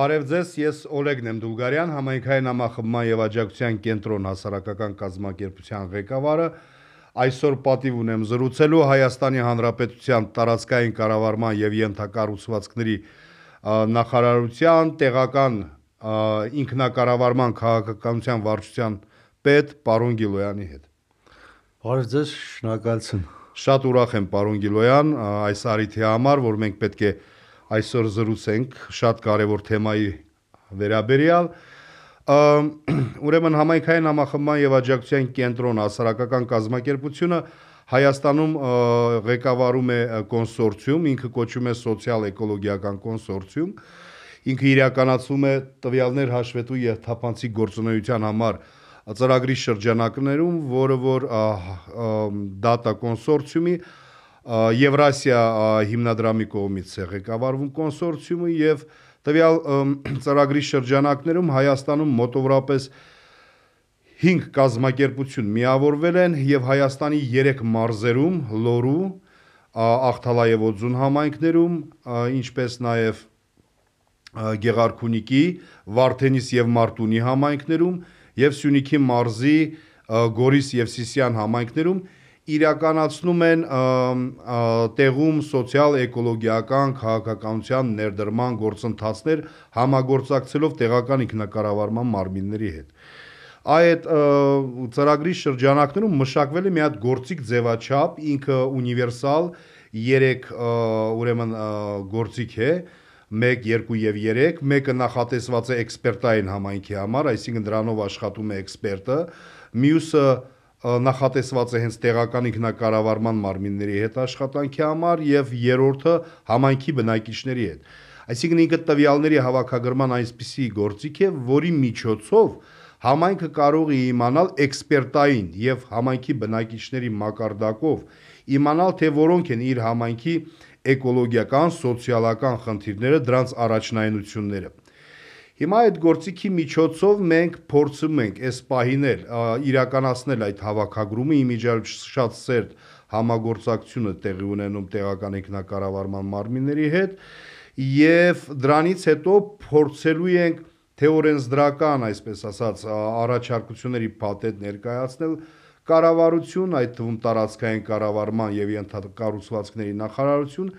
Բարև ձեզ, ես Օլեգ Նեմդուլգարյան, համայնքային համախմբման եւ աջակցության կենտրոն հասարակական կազմակերպության ղեկավարը։ Այսօր պատիվ ունեմ զրուցելու Հայաստանի Հանրապետության տարածքային կառավարման եւ յենթակառուցվածքների նախարարության տեղական ինքնակառավարման քաղաքականության վարչության պետ պարոն Գիլոյանի հետ։ Բարև ձեզ, շնորհակալություն։ Շատ ուրախ եմ պարոն Գիլոյան այս արիթի համար, որ մենք պետք է այսօր զրուցենք շատ կարևոր թեմայի վերաբերյալ ուրեմն համայնքային համախմբման եւ աջակցության կենտրոն հասարակական կազմակերպությունը Հայաստանում ղեկավարում է կոնսորցիում, ինքը կոչվում է սոցիալ-էկոլոգիական կոնսորցիում։ Ինքը իրականացում է տվյալներ հաշվետու եւ թափանցիկ գործունեության համար ծրագրի շրջանակներում, որը որ դատա կոնսորցիումի Եվրասիա հիմնադրամի կողմից է ղեկավարվում կոնսորցիումը եւ տվյալ ծրագրի շրջանակներում Հայաստանում մոտավորապես 5 կազմակերպություն միավորվել են եւ Հայաստանի 3 մարզերում՝ Լոռու, Ախթալա եւ Օձուն համայնքներում, ինչպես նաեւ Գեղարքունիքի, Վարդենիս եւ Մարտունի համայնքներում եւ Սյունիքի մարզի Գորիս եւ Սիսիան համայնքներում իրականացնում են տեղում սոցիալ-էկոլոգիական քաղաքականության ներդրման գործընթացներ համագործակցելով տեղական ինքնակառավարման մարմինների հետ։ Այդ ծրագրի շրջանակներում մշակվել է մի հատ գործիք ձևաչափ, ինքը ունիվերսալ 3 ուրեմն գործիք է, 1, 2 եւ 3, մեկը նախատեսված է էքսպերտային համայնքի համար, այսինքն դրանով աշխատում է էքսպերտը, մյուսը նախատեսված է հենց տեղական ինքնակառավարման մարմինների հետ աշխատանքի համար եւ երրորդը համայնքի բնակիչների հետ։ Այսինքն ինքը տվյալների հավաքագրման այսպիսի գործիք է, որի միջոցով համայնքը կարող է իմանալ էքսպերտային եւ համայնքի բնակիչների մակարդակով իմանալ թե որոնք են իր համայնքի էկոլոգիական, սոցիալական խնդիրները, դրանց առաջնայնությունները։ Հիմա այդ գործիքի միջոցով մենք փորձում ենք այս պահիներ իրականացնել այդ հավաքագրումը իմիջիալ շատ սերտ համագործակցությունը տեղի ունենում տեղական ինքնակառավարման մարմինների հետ եւ դրանից հետո փորձելու ենք թեորենսդրական, այսպես ասած, առաջարկությունների փաթեթ ներկայացնել կառավարություն, այդ թվում տարածքային կառավարման եւ ենթակառուցվածքների նախարարություն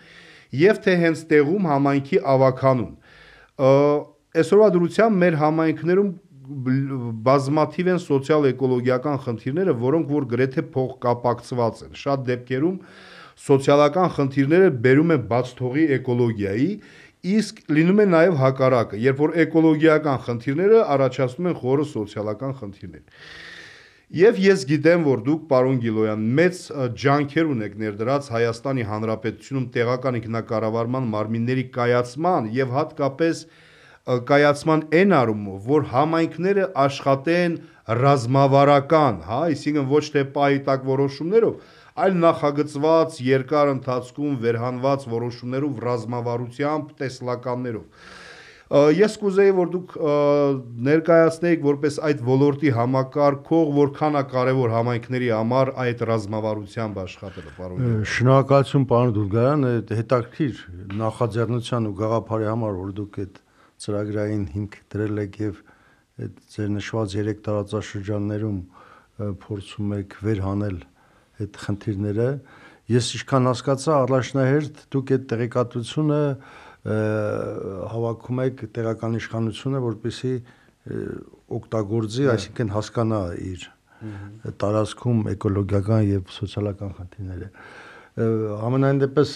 եւ թե հենց տեղում համայնքի ավականուն այսօրվա դրությամբ մեր համայնքներում բազմաթիվ են սոցիալ-էկոլոգիական խնդիրները, որոնք որ գրեթե փոխկապակցված են։ Շատ դեպքերում սոցիալական խնդիրները բերում են բաց թողի էկոլոգիայի, իսկ լինում է նաև հակառակը, երբ որ էկոլոգիական խնդիրները առաջացնում են խորը սոցիալական խնդիրներ։ Եվ ես գիտեմ, որ դուք, պարոն Գիլոյան, մեծ ջանքեր ունեք ներդրած Հայաստանի Հանրապետությունում տեղական ինքնակառավարման մարմինների կայացման եւ հատկապես կայացման այն առումով, որ համայնքները աշխատեն ռազմավարական, հա, այսինքն ոչ թե պայտակ որոշումներով, այլ նախագծված երկար ընթացքում վերհանված որոշումներով ռազմավարությամբ, տեսլականներով։ Ես կուզեի, որ դուք ներկայացնեիք որպես այդ ոլորտի համակարգող, որքան է կարևոր համայնքների համար այդ ռազմավարությամբ աշխատելը, պարոն։ Շնորհակալություն, պարոն Դուրգարյան, հետաքրքիր նախաձեռնության ու գաղափարի համար, որ դուք այդ ծրագրային հիմք դրել եք եւ այդ ձեր նշված 3 տարածաշրջաններում փորձում եք վերհանել այդ խնդիրները ես ինչքան հասկացա առաջնահերթ դուք այդ տեղեկատվությունը հավաքում եք տեղական իշխանությունը որպեսի օգտագործի, այսինքն հասկանա իր տարածքում էկոլոգիական եւ սոցիալական խնդիրները։ Ամենայն դեպս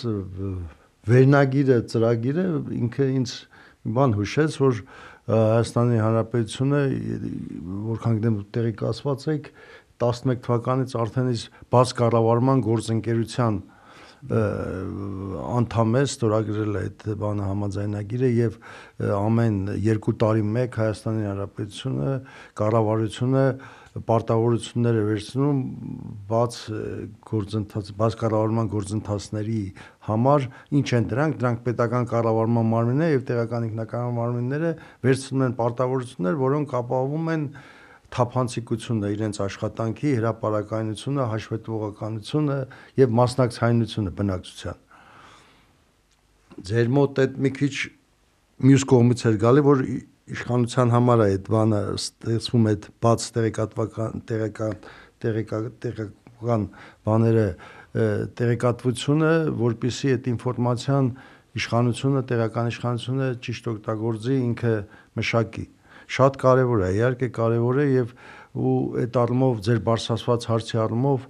վերնագիրը, ծրագիրը ինքը ինձ բան հուշեց, որ Հայաստանի Հանրապետությունը որքան գիտեմ տեղի կասված եք 11 թվականից արդեն իսկ բաց կառավարման գործընկերության անդամ է ստորագրել այդ բանը համաձայնագիրը եւ ամեն 2 տարի մեկ Հայաստանի Հանրապետությունը կառավարությունը պարտավորություններ է վերցնում բաց գործընթաց, բաց կառավարման գործընթացների համար, ինչ են դրանք, դրանք պետական կառավարման մարմինները եւ տեղական ինքնակառավարման մարմինները վերցնում են պարտավորություններ, որոնք ապահովում են թափանցիկությունը, իրենց աշխատանքի հրաապարականությունը, հաշվետվողականությունը եւ մասնակցայնությունը բնակչության։ Ձեր մոտ այդ մի քիչ մյուս կողմից էր գալի, որ իշխանության համար է այդ բանը ստեղծվում այդ բաց տեղեկատվական տեղեկան տեղեկական բաները տեղեկատվությունը, որpիսի այդ ինֆորմացիան իշխանությունը, տեղական իշխանությունը ճիշտ օգտագործի ինքը մշակի։ Շատ կարևոր է, իհարկե կարևոր է եւ ու այդ առումով ձեր բարձրացված հարցի առումով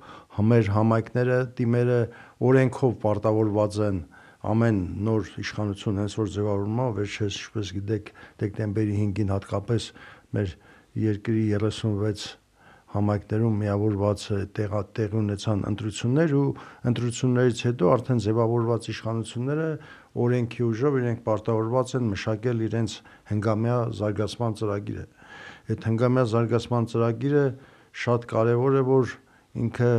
մեր համայնքները, թիմերը օրենքով պարտավորված են ամեն նոր իշխանություն հենց որ ձևավորվում է, վերջերս ինչպես գիտեք, դեկտեմբերի 5-ին հատկապես մեր երկրի 36 համայնքներում միավորված տեղա տեղի ունեցան ընտրություններ ու ընտրություններից հետո արդեն ձևավորված իշխանությունները օրենքի ուժով իրենք պարտավորված են մշակել իրենց հնգամյա զարգացման ծրագիրը։ Այդ հնգամյա զարգացման ծրագիրը շատ կարևոր է, որ ինքը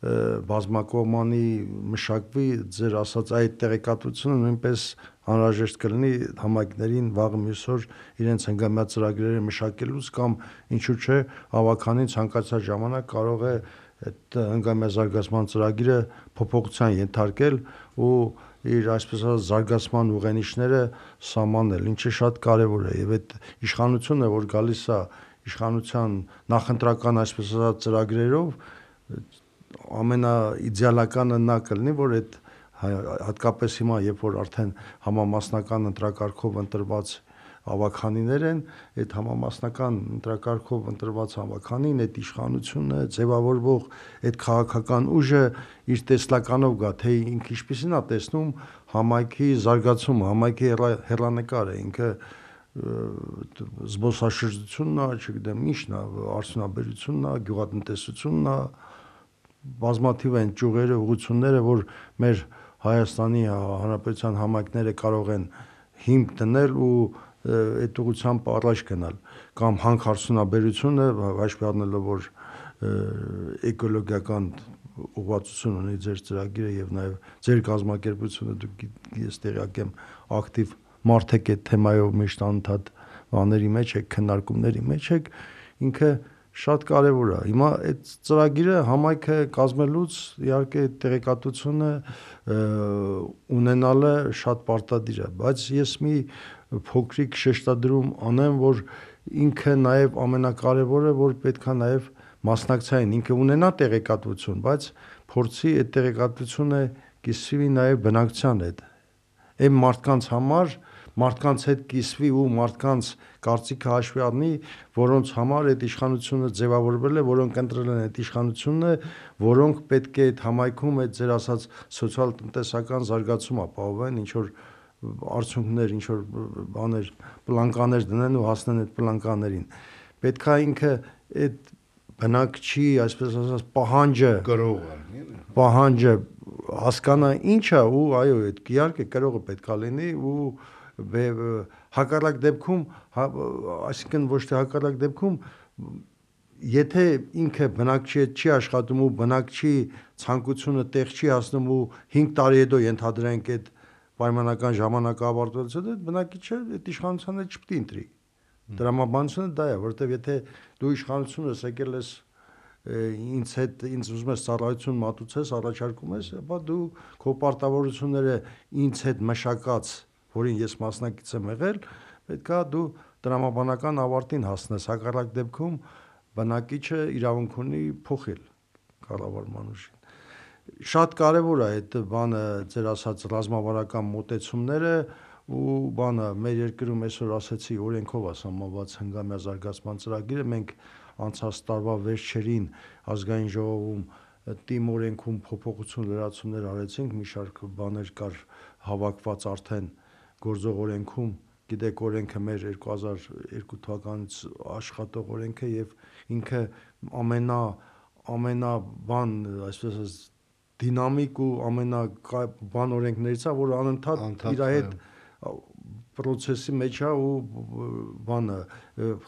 բազմակողմանի մշակվի ձեր ասած այդ տեղեկատվությունը նույնպես անհրաժեշտ կլինի համայնքներին վաղ մյուս օր իրենց հնգամյա ծրագրերը մշակելուց կամ ինչու՞ չէ ավականին ցանկացած ժամանակ կարող է այդ հնգամյա զարգացման ծրագիրը փոփոխության ենթարկել ու իր այսպես ասած զարգացման ուղենիշները սահմանել, ինչը շատ կարևոր է եւ այդ իշխանությունը, որ գալիս է իշխանության նախընտրական այսպես ասած ծրագրերով ամենաիդեալականը նա կլինի, որ այդ հատկապես հիմա երբ որ արդեն համամասնական ընտրակարգով ընտրված ավականիներ են, այդ համամասնական ընտրակարգով ընտրված ավականին այդ իշխանությունը ձևավորվող այդ քաղաքական ուժը իր տեսլականով գա, թե ինքը ինչպեսին է տեսնում համայնքի զարգացումը, համայնքի հերանեկարը, ինքը զբոսաշրջությունն է, չգիտեմ, ինչն է, արդյունաբերությունն է, գյուղատնտեսությունն է, բազմաթիվ են ճյուղերը, ուղությունները, որ մեր Հայաստանի Հանրապետության համայնքները կարող են հիմք դնել ու այդ ուղությամբ առաջ գնալ կամ հանքարդյունաբերությունը հաշվի առնելով որ էկոլոգիական ուղղվածություն ունի ձեր ծրագիրը եւ նաեւ ձեր կազմակերպությունը դուք ես տեղյակ եմ ակտիվ մարդ եք այդ թեմայով միշտ անդադ բաների մեջ եք քննարկումների մեջ եք ինքը շատ կարևոր է հիմա այդ ծրագիրը համայնքը կազմելուց իհարկե տեղեկատվությունը ունենալը շատ պարտադիր է բայց ես մի փոքրիկ շեշտադրում անեմ, որ ինքը նաև ամենակարևորը, որ պետքա նաև մասնակցային, ինքը ունենա տեղեկատվություն, բայց փորձի այդ տեղեկատվությունը կիսվի նաև բնակչության հետ։ Այն մարդկանց համար մարդկանց հետ կիսվի ու մարդկանց կարծիքը հաշվի առնի, որոնց համար այդ իշխանությունը ձևավորվել է, որոնք ընտրել են այդ իշխանությունը, որոնք պետք է այդ համայնքում այդ ձեր ասած սոցիալ-տնտեսական զարգացում ապահովեն, ինչ որ արդյունքներ, ինչ որ բաներ, պլանկաներ դնեն ու հասնեն այդ պլանկաներին։ Պետքա ինքը այդ բնակչի, այսպես ասած, պահանջը գրողը, պահանջը հասկանա ինչա ու այո, այդ իհարկե գրողը պետքա լինի ու հակառակ դեպքում, հա, այսինքն ոչ թե հակառակ դեպքում եթե ինքը բնակչի հետ չի աշխատում ու բնակչի ցանկությունը տեղ չի հասնում ու 5 տարի հետո ենթադրենք այդ պայմանական ժամանակը ավարտվելուց հետո բնակիչը այդ իշխանությանը չպետք է ընտրի։ Դրամաբանությունը դա է, որովհետև եթե դու իշխանությունը եկել ես ինձ հետ ինձ ուզում ես ծառայություն մատուցես, առաջարկում ես, ապա դու քո պարտավորությունները ինձ հետ մշակած, որին ես մասնակից եմ եղել, պետքա դու դրամաբանական ավարտին հասնես, հակառակ դեպքում բնակիչը իրավունք ունի փոխել կառավարման ուժին շատ կարևոր է այդ բանը ձեր ասած ռազմավարական մոտեցումները ու բանը մեր երկրում այսօր ասացի օրենքով է սահմանված հնգամյա զարգացման ծրագիրը մենք անցած տարվա վերջերին ազգային ժողովում տիմ օրենքում փոփոխություն լրացումներ արեցինք մի շարք բաներ կար հավաքված արդեն գործող օրենքում գիտեք օրենքը մեր 2002 թվականից աշխատող օրենք է եւ ինքը ամենա ամենա բան այսպես ասած դինամիկ ու ամենաբան օրենքներից է, որ անընդհատ իր հետ պրոցեսի մեջ է ու բանը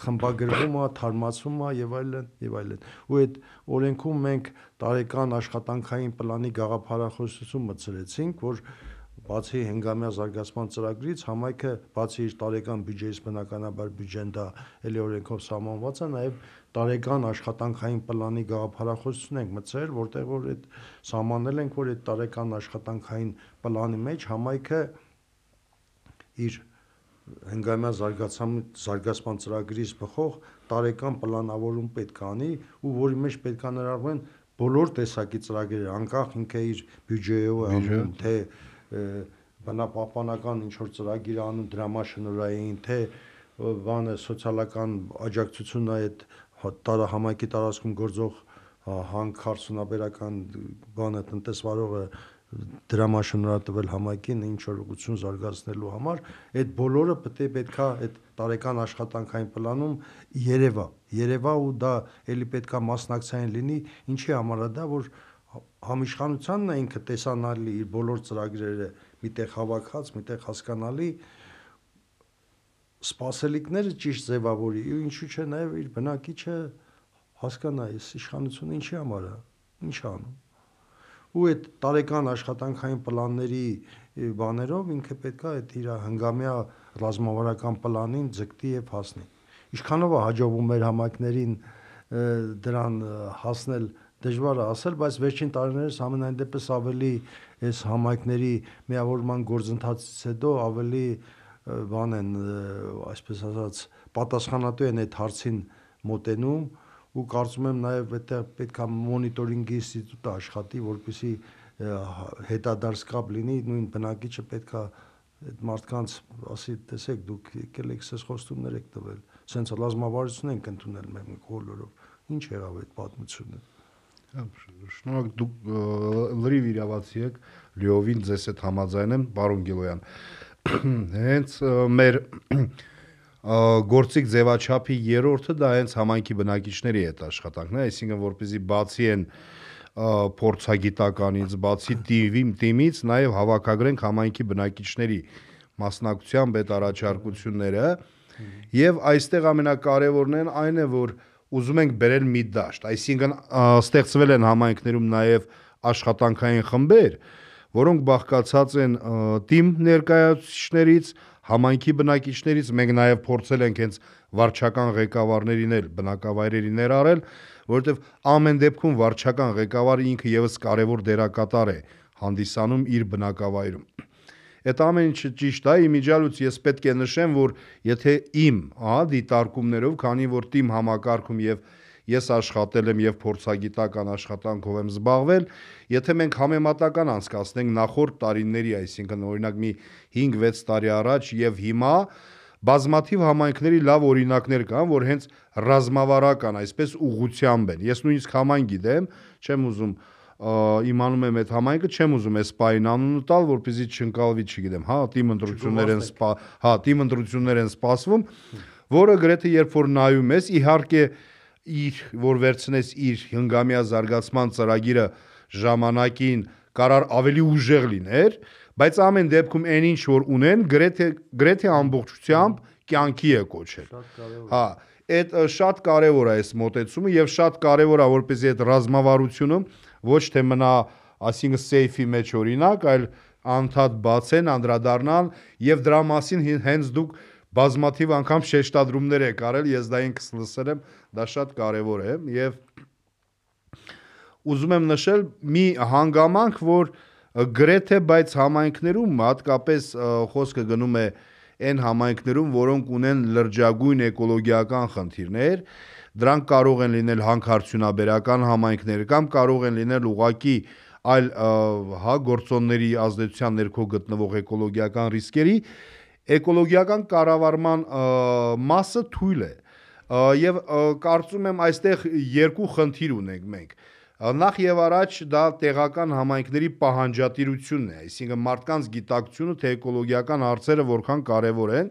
խմբագրվում է, թարմացվում է եւ այլն եւ այլն։ Ու այդ օրենքում մենք տարեկան աշխատանքային պլանի գաղափարախոսություն մտցրեցինք, որ բացի հնգամյա զարգացման ծրագրից համայնքը բացի իր տարեկան բյուջեից բնականաբար բյուջեն դա էլի օրենքով սահմանված է, նաև տարեկան աշխատանքային պլանի գաղափարախոսություն ենք մտցրել, որտեղ որ այդ սահմանել ենք, որ այդ տարեկան աշխատանքային պլանի մեջ համայնքը իր հնգամյա զարգացման զարգացման ծրագրից բխող տարեկան պլանավորում պետք է անի ու որի մեջ պետք է ներառվեն բոլոր տեսակի ծրագրերը, անկախ ինքը իր բյուջեով անում, թե բնապահպանական ինչ որ ծրագիր անում դրամաշնորային, թե բանը սոցիալական աջակցությունն այդ տարա համայնքի տարածքում գործող հանք հարցունաբերական բանը տնտեսվարողը դրամաշնորհատվել համայնքին ինչ որ ուղղություն զարգացնելու համար, այդ բոլորը պետք է պետքա այդ տարեկան աշխատանքային պլանում երևա, երևա ու դա ելի պետքա մասնակցային լինի, ինչի համար է դա, որ համիշխանությանն է ինքը տեսանալի իր բոլոր ծրագրերը միտեղ հավաքած, միտեղ հասկանալի սպասելիքները ճիշտ ձևավորի ու ինչու՞ չէ նաև իր բնակիչը հասկանա այս իշխանությունը ինչի համար է, ինչ անում ու այդ տարեկան աշխատանքային պլանների բաներով ինքը պետքա այդ իր հնգամյա ռազմավարական պլանին ձգտի եւ հասնի։ Ինչքանով է հաջողվում մեր համայնքներին դրան հասնել դժվար է ասել, բայց վերջին տարիներս ամենայն դեպս ավելի այս համայնքների միավորման գործընթացից հետո ավելի բան են, այսպես ասած, պատասխանատու են այդ հարցին մոտենում ու կարծում եմ նաև այդտեղ պետքա մոնիտորինգի ինստիտուտը աշխատի, որպեսզի հետադարձ կապ լինի, նույն բնակիչը պետքա այդ մարդկանց ասի, տեսեք, դուք եկել եք սես խոստումներ եք տվել, սենց ռազմավարություն ենք ընդունել մենք բոլորով։ Ինչ եղավ այդ պատմությունը։ Շնորհակ դուք լրիվ իրավացի եք, լիովին ձեզ հետ համաձայն եմ, պարոն Գիլոյան։ Հենց մեր գործիք ձևաչափի երրորդը դա հենց համայնքի բնակիչների հետ աշխատանքն է, այսինքն որպեսզի բացի են փորձագիտականից, բացի տիվի տիմից, նաև հավաքագրենք համայնքի բնակիչների մասնակցությամբ այդ առաջարկությունները եւ այստեղ ամենակարևորն են այն է որ ուզում ենք բերել մի դաշտ, այսինքն ստեղծվել են համայնքներում նաև աշխատանքային խմբեր, որոնք բաղկացած են թիմ ներկայացուցիչներից, համայնքի բնակիչներից մենք նաև փորձել ենք հենց վարչական ղեկավարներին էլ բնակավայրերի ներառել, որովհետև ամեն դեպքում վարչական ղեկավարը ինքը եւս կարևոր դերակատար է հանդիսանում իր բնակավայրում։ Այդ ամեն ինչը ճիշտ է, իմիջալուց ես պետք է նշեմ, որ եթե իմ, հա, դիտարկումներով, քանի որ թիմ համակարգում եւ ես աշխատել եմ եւ փորձագիտական աշխատանքով եմ զբաղվել, եթե մենք համեմատական անցկացնենք նախորդ տարիների, այսինքն օրինակ մի 5-6 տարի առաջ եւ հիմա բազմաթիվ համայնքների լավ օրինակներ կան, որ հենց ռազմավարական այսպես ուղությամբ են։ Ես նույնիսկ համայն գիտեմ, չեմ ուզում իմանում եմ այդ համայնքը, չեմ ուզում այս պայն անունը տալ, որպեսզի չընկալվի, չգիտեմ, հա, թիմ ընտրություններ են սպա, հա, թիմ ընտրություններ են սպասվում, որը գրեթե երբ որ նայում ես, իհարկե իր որ վերցնես իր հնգամյա զարգացման ծրագիրը ժամանակին կարար ավելի ուժեղ լիներ, բայց ամեն դեպքում այն ինչ որ ունեն, գրեթե գրեթե ամբողջությամբ կյանքի է կոչել։ Հա, այդ շատ կարևոր է այս մոտեցումը եւ շատ կարևոր է որպեսզի այդ ռազմավարությունը ոչ թե մնա, ասինքն սեյֆի մեջ օրինակ, այլ անդադ բացեն, անդրադառնան եւ դրա մասին հենց դուք բազմաթիվ անգամ շեշտադրումներ եք արել, ես դա ինքս լսել եմ, դա շատ կարևոր է եւ ուզում եմ նշել մի հանգամանք, որ գրեթե բայց համայնքներում հատկապես խոսքը գնում է այն համայնքներում, որոնք ունեն լրջագույն էկոլոգիական խնդիրներ, դրանք կարող են լինել հանքարդյունաբերական համայնքներ կամ կարող են լինել ուղակի այլ հա գործոնների ազդեցության ներքո գտնվող էկոլոգիական ռիսկերի էկոլոգիական կառավարման մասը թույլ է եւ կարծում եմ այստեղ երկու խնդիր ունենք մենք նախ եւ առաջ դա տեղական համայնքների պահանջատիրությունն է այսինքն մարդկանց գիտակցությունը թե էկոլոգիական հարցերը որքան կարեւոր են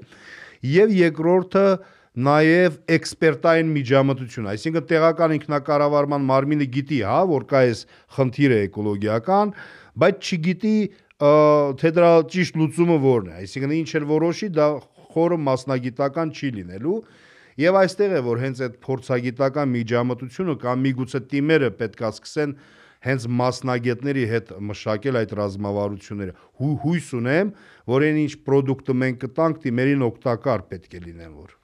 եւ երկրորդը նաև էքսպերտային միջամտություն, այսինքն տեղական ինքնակառավարման մարմինը գիտի, հա, որ կա այս խնդիրը էկոլոգիական, բայց չգիտի թե դրա ճիշտ լուծումը որն է, այսինքն ինչ էլ որոշի, դա խորը մասնագիտական չի լինելու։ Եվ այստեղ է որ հենց այդ փորձագիտական միջամտությունը կամ միգուցե թիմերը պետքա սկսեն հենց մասնագետների հետ մշակել այդ ռազմավարությունները։ Հու, հույս ունեմ, որ այն ինչ product-ը մենք կտանք, թիմերին օգտակար պետք է լինեն որ։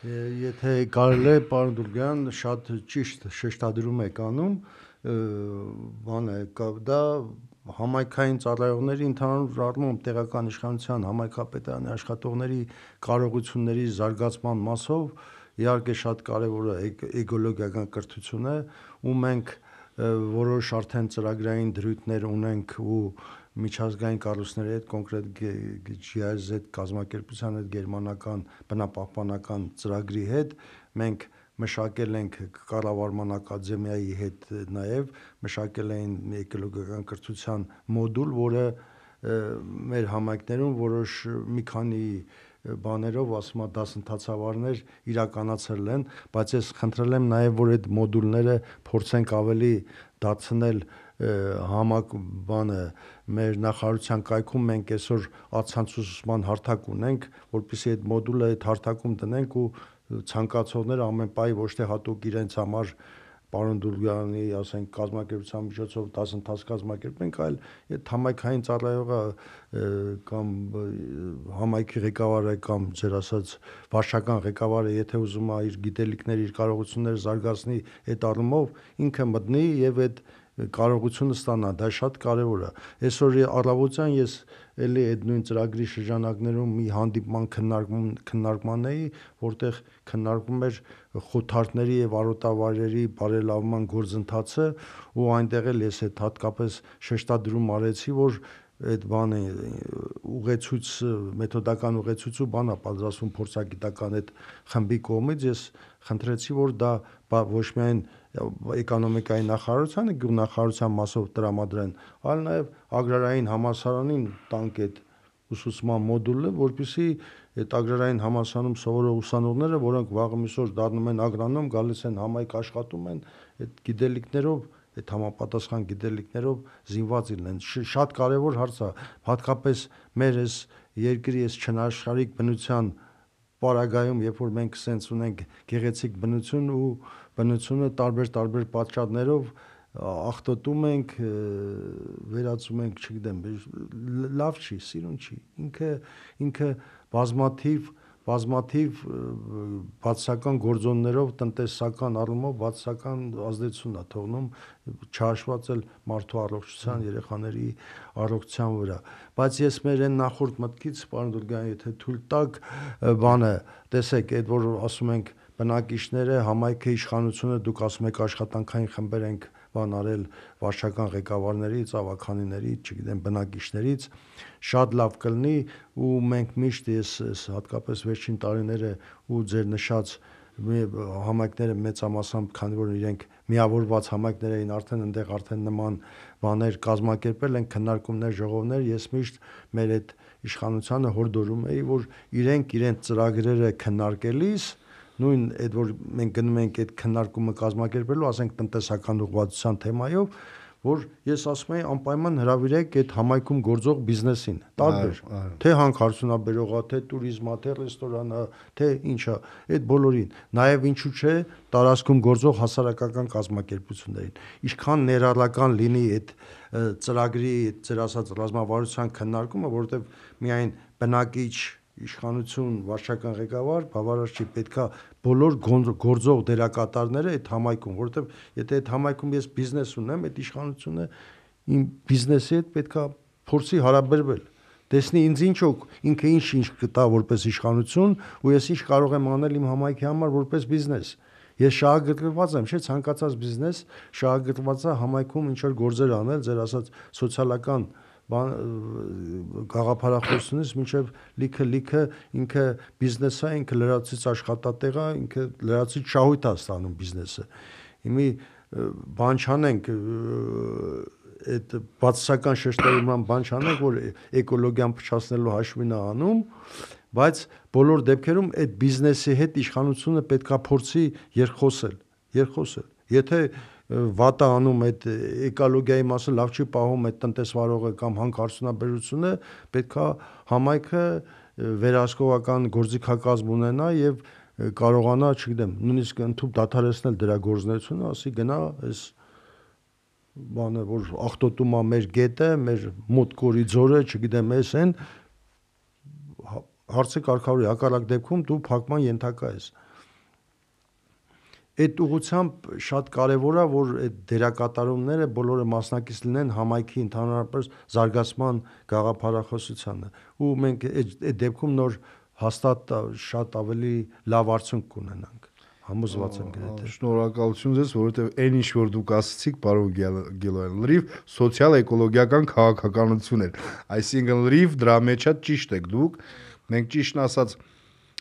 Եթե կարելի է, պարոն Դուրգյան, շատ ճիշտ շեշտադրում եք անում, բանը դա համայնքային ծառայողների ընդհանուր առմամբ տեղական իշխանության համայնքապետարանի աշխատողների կարողությունների զարգացման մասով իհարկե շատ կարևոր է էկոլոգիական կրթությունը ու մենք որոշ արդեն ծրագրային դրույթներ ունենք ու միջազգային կառույցների հետ կոնկրետ GIZ կազմակերպության հետ գերմանական բնապահպանական ծրագրի հետ մենք մշակել ենք կառավարման ակադեմիայի հետ նաև մշակել էին էկոլոգիական կրթության մոդուլ, որը մեր համայնքներում որոշ մի քանի բաներով, ասում եմ, դասընթացավարներ իրականացրել են, բայց ես խնդրել եմ նաև որ այդ մոդուլները փորձենք ավելի դարձնել համակ բանը մեր նախարարության կայքում մենք այսօր ացանցուսման հարթակ ունենք, որպեսզի այդ մոդուլը այդ հարթակում դնենք ու ցանկացողները ամեն պահի ոչ թե հատուկ իրենց համար պարոն Դուրգյանի, ասենք, կազմակերպության միջոցով դասընթաց կազմակերպենք, այլ այդ համայնքային ծառայողը կամ համայնքի ղեկավարը կամ ձեր ասած վարչական ղեկավարը, եթե ուզում է իր գիտելիքները, իր կարողությունները զարգացնի այդ առումով, ինքը մտնի եւ այդ կարողությունը ստանա, դա շատ կարևոր է։ Այսօր առավոտյան ես էլի այդ նույն ծրագրի շրջանակներում մի հանդիպման քննարկում քննարկման էի, որտեղ քննարկվում էր խոթարների եւ արոտավայրերի բարելավման գործընթացը ու այնտեղ էլ ես այդ հատկապես շեշտադրում արեցի, որ այդ բանը ուղեցույց մեթոդական ուղեցույցու բանա պատրաստվում փորձագիտական այդ խմբի կողմից ես խնդրեցի որ դա ոչ միայն էկոնոմիկայի նախարարությանը գյուղնախարարության մասով տրամադրեն, այլ նաև ագրարային համալսարանին տանք այդ ուսուցման մոդուլը, որpիսի այդ ագրարային համալսարանում սովորող ուսանողները, որոնք վաղը միսօր դառնում են ագրոնում, գալիս են համայնք աշխատում են, այդ գիտելիքներով այդ համապատասխան գիտելիքներով զինված լինեն։ Շատ կարևոր հարց է, հատկապես մեր այս երկրի այս չնաշխարհիկ բնության պարագայում, երբ որ մենք սենց ունենք գեղեցիկ բնություն ու բնությունը տարբեր-տարբեր պատճառներով ախտոտում ենք, վերածում ենք, չգիտեմ, լավ չի, սիրուն չի։ Ինքը ինքը բազմաթիվ բազմաթիվ բացական գործոններով տնտեսական առումով բացական ազդեցություն է թողնում չհաշված էլ մարդու առողջության, երեխաների առողջության վրա։ Բայց ես մեր այն նախորդ մտքից, պարոն Դուրգյան, եթե թույլ տակ, բանը, տեսեք, այդ որ ասում ենք բնակիչները, համայնքը, իշխանությունը, դուք ասում եք աշխատանքային խմբեր ենք բան արել վարչական ղեկավարներից, ավականիներից, չգիտեմ, բնակիչներից, շատ լավ կլինի ու մենք միշտ ես հատկապես վերջին տարիները ու ձեր նշած համայնքները մեծամասամբ քանի որ իրենք միավորված համայնքներ էին արդեն այնտեղ արդեն նման բաներ կազմակերպել են քննարկումներ ժողովներ ես միշտ մեր այդ իշխանությանը հորդորում էի որ իրենք իրենց ծրագրերը քննարկելիս նույն այդ որ մենք գնում ենք այդ քննարկումը կազմակերպելու, ասենք տնտեսական ուղղվածության թեմայով, որ ես ասում եի անպայման հրավիրեք այդ համայնքում գործող բիզնեսին։ Տարբեր, թե հանքարդյունաբերողա, թե туриզմա, թե ռեստորանա, թե ինչա, այդ բոլորին։ Նաև ինչու՞ չէ տարածքում գործող հասարակական կազմակերպություններին։ Ինչքան ներառական լինի այդ ծրագրի, ծեր ասած ռազմավարության քննարկումը, որովհետև միայն բնակիչ իշխանություն, վարչական ղեկավար, բավարար չի, պետքա բոլոր գործող դերակատարները այդ համայնքում, որովհետև եթե այդ համայնքում ես բիզնես ունեմ, այդ իշխանությունը իմ բիզնեսի հետ պետքա փորձի հարաբերվել տեսնի ինձ ինչ օգ ինքը ինչ ինչ կտա որպես իշխանություն ու ես ինչ կարող եմ անել իմ համայնքի համար որպես բիզնես ես շահագրգռված եմ չէ ցանկացած բիզնես շահագրգռված է համայնքում ինչ որ գործեր անել ձեր ասած սոցիալական գաղափարախոսությունից մինչև լիքը լիքը ինքը բիզնեսը, ինքը լրացից աշխատատեղ է, ինքը լրացից շահույթ է ստանում բիզնեսը։ Հիմի բան չանենք այդ բացասական շեշտադրման բան չանենք, որ էկոլոգիան փչացնելու հաշվին է անում, բայց բոլոր դեպքերում այդ բիզնեսի հետ իշխանությունը պետքա փորձի երկխոսել, երկխոսել։ Եթե վատը անում այդ էկոլոգիայի մասը լավ չի պահում այդ տնտեսվարողը կամ հանքարդյունաբերությունը, պետքա համայնքը վերահսկողական գործիքակազմ ունենա եւ կարողանա, չգիտեմ, նույնիսկ ընդཐུպ դադարեցնել դրա գործունեությունը, ասի գնա այս բանը որ ախտոտում է մեր գետը, մեր մոտ կորիձորը, չգիտեմ, էս են հարցը կարգավորի հակառակ դեպքում դու փակման ենթակա ես։ այդ ուղությամբ շատ կարևոր է որ այդ դերակատարումները բոլորը մասնակից լինեն համայնքի ընդհանրապես զարգացման գաղափարախոսությանը ու մենք այդ դեպքում նոր հաստատ շատ ավելի լավ արդյունք կունենանք համոզված եմ գրեթե շնորհակալություն ձեզ որովհետև այն ինչ որ դուք ասացիք պարոն Գելոյան լրիվ սոցիալ-էկոլոգիական քաղաքականություն էր այսինքն լրիվ դրա մեջ է ճիշտ եք դուք մենք ճիշտն ասած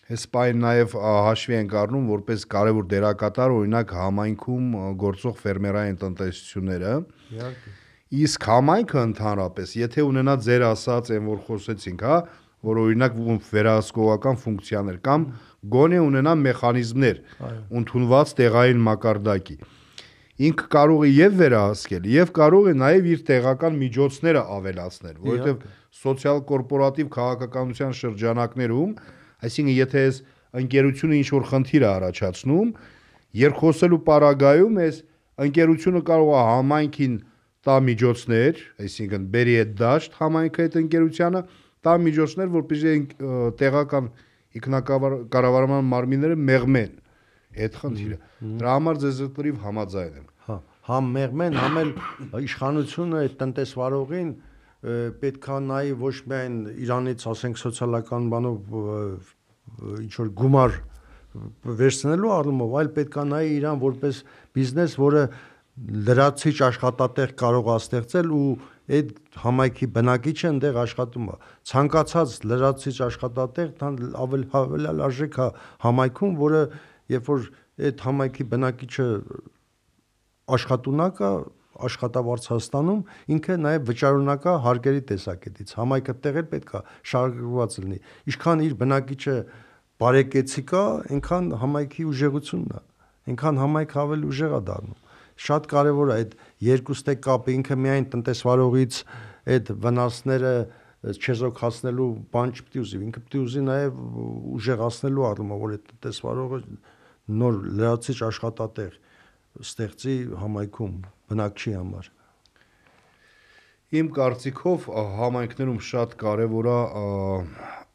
Հեսպայն նաև հաշվի ենք առնում որպես կարևոր դերակատար օրինակ համայնքում գործող ֆերմերային տնտեսությունները։ Իհարկե։ Իսկ համայնքը ընդհանրապես, եթե ունենա ձեր ասած այն որ խոսեցինք, հա, որ օրինակ վերահսկողական ֆունկցիաներ կամ գոնե ունենա մեխանիզմներ ընդունված տեղային մակարդակի ինքը կարող է եւ վերահսկել եւ կարող է նաեւ իր տեղական միջոցները ավելացնել որովհետեւ սոցիալ կորպորատիվ քաղաքականության շրջանակներում Այսինքն եթե ես ընկերությունը ինչ որ խնդիր է առաջացնում, երկխոսելու պարագայում ես ընկերությունը կարող է համայնքին տա միջոցներ, այսինքն բերի այդ դաշտ համայնքը այդ ընկերությանը տա միջոցներ, որպեսզի տեղական ինքնակառավարման մարմինները մեղմեն այդ խնդիրը։ Դրա համար ձեզ լրիվ համաձայն եմ։ Հա, համ մեղմեն, համ էլ իշխանությունը այդ տնտեսվարողին պետքա նայի ոչ միայն Իրանից, ասենք, սոցիալական բանով ինչ որ գումար վերցնելու առումով, այլ պետքա նայի Իրան որպես բիզնես, որը լրացիչ աշխատատեղ կարող է ստեղծել ու այդ համայնքի բնակիչը այնտեղ աշխատում է ցանկացած լրացիչ աշխատատեղ ավելի հավելյալ արժեք է համայնքում որը երբ որ այդ համայնքի բնակիչը աշխատունակ է աշխատավարձ ստանում, ինքը նաև վճարունակա հարկերի տեսակետից։ Համայնքը տեղել պետքա շարժված լինի։ Ինչքան իր բնակիչը բարեկեցիկ է, այնքան համայնքի ուժեղությունն է։ Այնքան համայնքը ավելի ուժեղ է դառնում։ Շատ կարևոր է այդ երկուստե կապը ինքը միայն տնտեսվարողից այդ վնասները չեզոքացնելու բան չպետք ուզի։ Ինքը պետք ուզի նաև ուժեղացնելու առումով, որ այդ տնտեսվարողը նոր լրացիչ աշխատատեղ ստեղծի համայնքում բնակչի համար։ Իմ կարծիքով համայնքներում շատ կարևոր է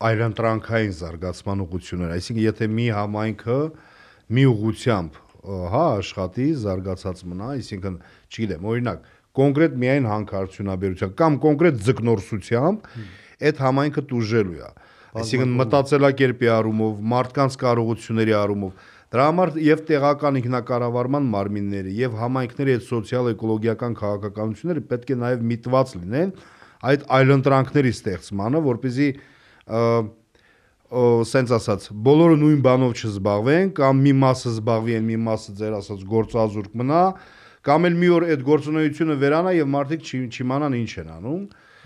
այլընտրանքային զարգացման ուղղությունները, այսինքն եթե մի համայնքը մի ուղությամբ հա աշխատի, զարգացած մնա, այսինքն, չգիտեմ, օրինակ, կոնկրետ միայն հանքարդյունաբերության կամ կոնկրետ ձկնորսությամբ այդ համայնքը տուժելու է։ Այսինքն մտածելակերպի առումով, մարդկանց կարողությունների առումով Դրա համար եւ տեղական ինքնակառավարման մարմինները եւ համայնքների այդ սոցիալ-էկոլոգիական քաղաքականությունները պետք է նաեւ միտված լինեն այդ այլընտրանքների ստեղծմանը, որպեսզի սենց ասած, բոլորը նույն բանով չզբաղվեն կամ մի մասը զբաղվի են, մի մասը ձեր ասած գործազուրկ մնա, կամ էլ մի օր այդ գործունեությունը վերանա եւ մարդիկ չիմանան ինչ են անում։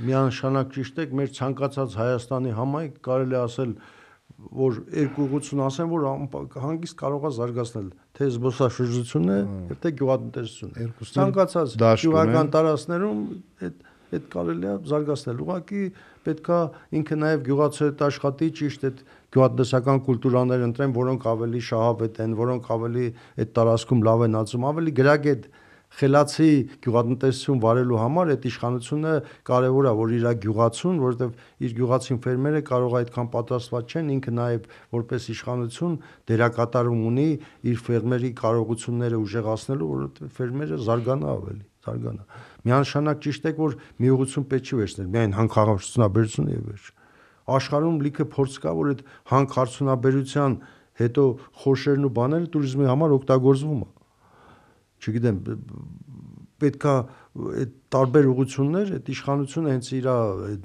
Միանշանակ ճիշտ եք, մեր ցանկացած Հայաստանի համայնք կարելի ասել որ երկու ուղղություն ասեմ, որ հանգիստ կարող է զարգացնել թե զբոսաշրջությունը եւ թե գյուղատնտեսությունը։ Ցանկացած գյուղական տարածքներում այդ այդ կարելի է զարգացնել։ Ուղղակի պետքա ինքը նաև գյուղացիհետ աշխատի ճիշտ այդ գյուղատնտեսական կուլտուրաներ ընտրեն, որոնք ավելի շահավետ են, որոնք ավելի այդ տարածքում լավ են ածում, ավելի գրագետ խելացի գյուղատնտեսություն վարելու համար այդ իշխանությունը կարևոր է, որ իր գյուղացուն, որովհետև իր գյուղացին ֆերմերը կարող այդքան պատրաստված չեն, ինքը նաև որպես իշխանություն դերակատարում ունի իր ֆերմերի կարողությունները ուժեղացնելու, որովհետև ֆերմերը զարգանա ավելի, զարգանա։ Միանշանակ ճիշտ է, որ մի ուղղություն պետք չի վերցնել, միայն հանքարությունաբերությունը եւ վերջ։ Աշխարհում լիքը փորձ կա, որ այդ հանքարությունաբերության հետո խոշերն ու բաները туриզմի համար օգտագործվում է չգիտեմ պետքա այդ տարբեր ուղություններ այդ իշխանությունը հենց իր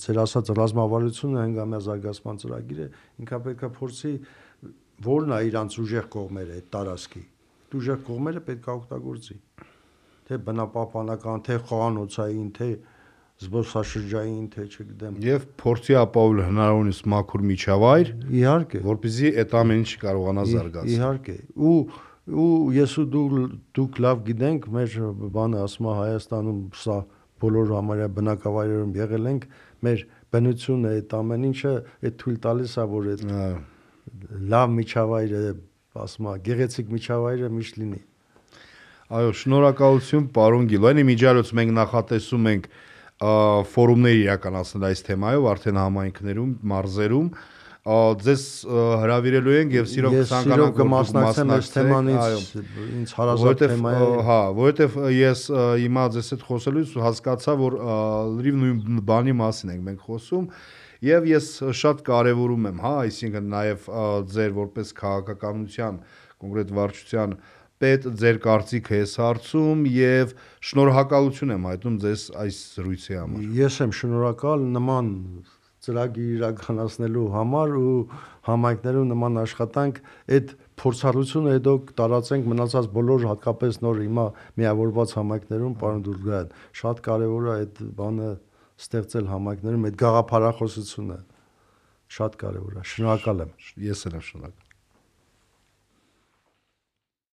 ձեր ասած ռազմավարությունը հանգամյա զարգացման ծրագիրը ինքա պետքա փորձի որն է իրանց ուժեղ կողմերը այդ տարածքի ուժեղ կողմերը պետքա օգտագործի թե բնապահպանական թե խոհանոցային թե զբոսաշրջային թե չգիտեմ եւ փորձի ապահովել հնարավորինս մաքուր միջավայր իհարկե որպեսզի այդ ամեն ինչ կարողանա զարգացնել իհարկե ու ու ես ու դու դուք լավ գիտենք մեր բանը ասում է Հայաստանում սա բոլոր համարյա բնակավայրերում եղել ենք մեր բնությունը այդ ամեն ինչը այդ թույլ տալիս է որ այդ լավ միջավայրը ասում է գեղեցիկ միջավայրը միշտ լինի այո շնորհակալություն պարոն Գիլոյանի միջալոց մենք նախատեսում ենք ֆորումներ իրականացնել այս թեմայով արդեն համայնքներում մարզերում ձեզ հրավիրելու ենք եւ սիրով Ես կցանկանանք սիրով որ դուք կմասնակցեմ այս թեմանից, ինձ հարազատ թեմա է։ հա, որովհետև ես հիմա ձեզ հետ խոսելուց հասկացա, որ լրիվ նույն բանի մասին ենք մենք խոսում եւ ես շատ կարեւորում եմ, հա, այսինքն նաեւ ձեր որպես քաղաքականության կոնկրետ վարչության պետ ձեր կարծիքը այս հարցում եւ շնորհակալություն եմ հայտնում ձեզ այս զրույցի համար։ Ես եմ շնորհակալ նման ծրագիր իրականացնելու համար ու համայնքներում նման աշխատանք այդ փորձառությունը հետո տարածենք մնացած բոլոր հատկապես նոր հիմա միավորված համայնքներում, պարոն Դուրգան, շատ կարևոր է այդ բանը ստեղծել համայնքներում այդ գաղափարախոսությունը շատ կարևոր է։ Շնորհակալ եմ։ Ես էլ եմ շնորհակալ։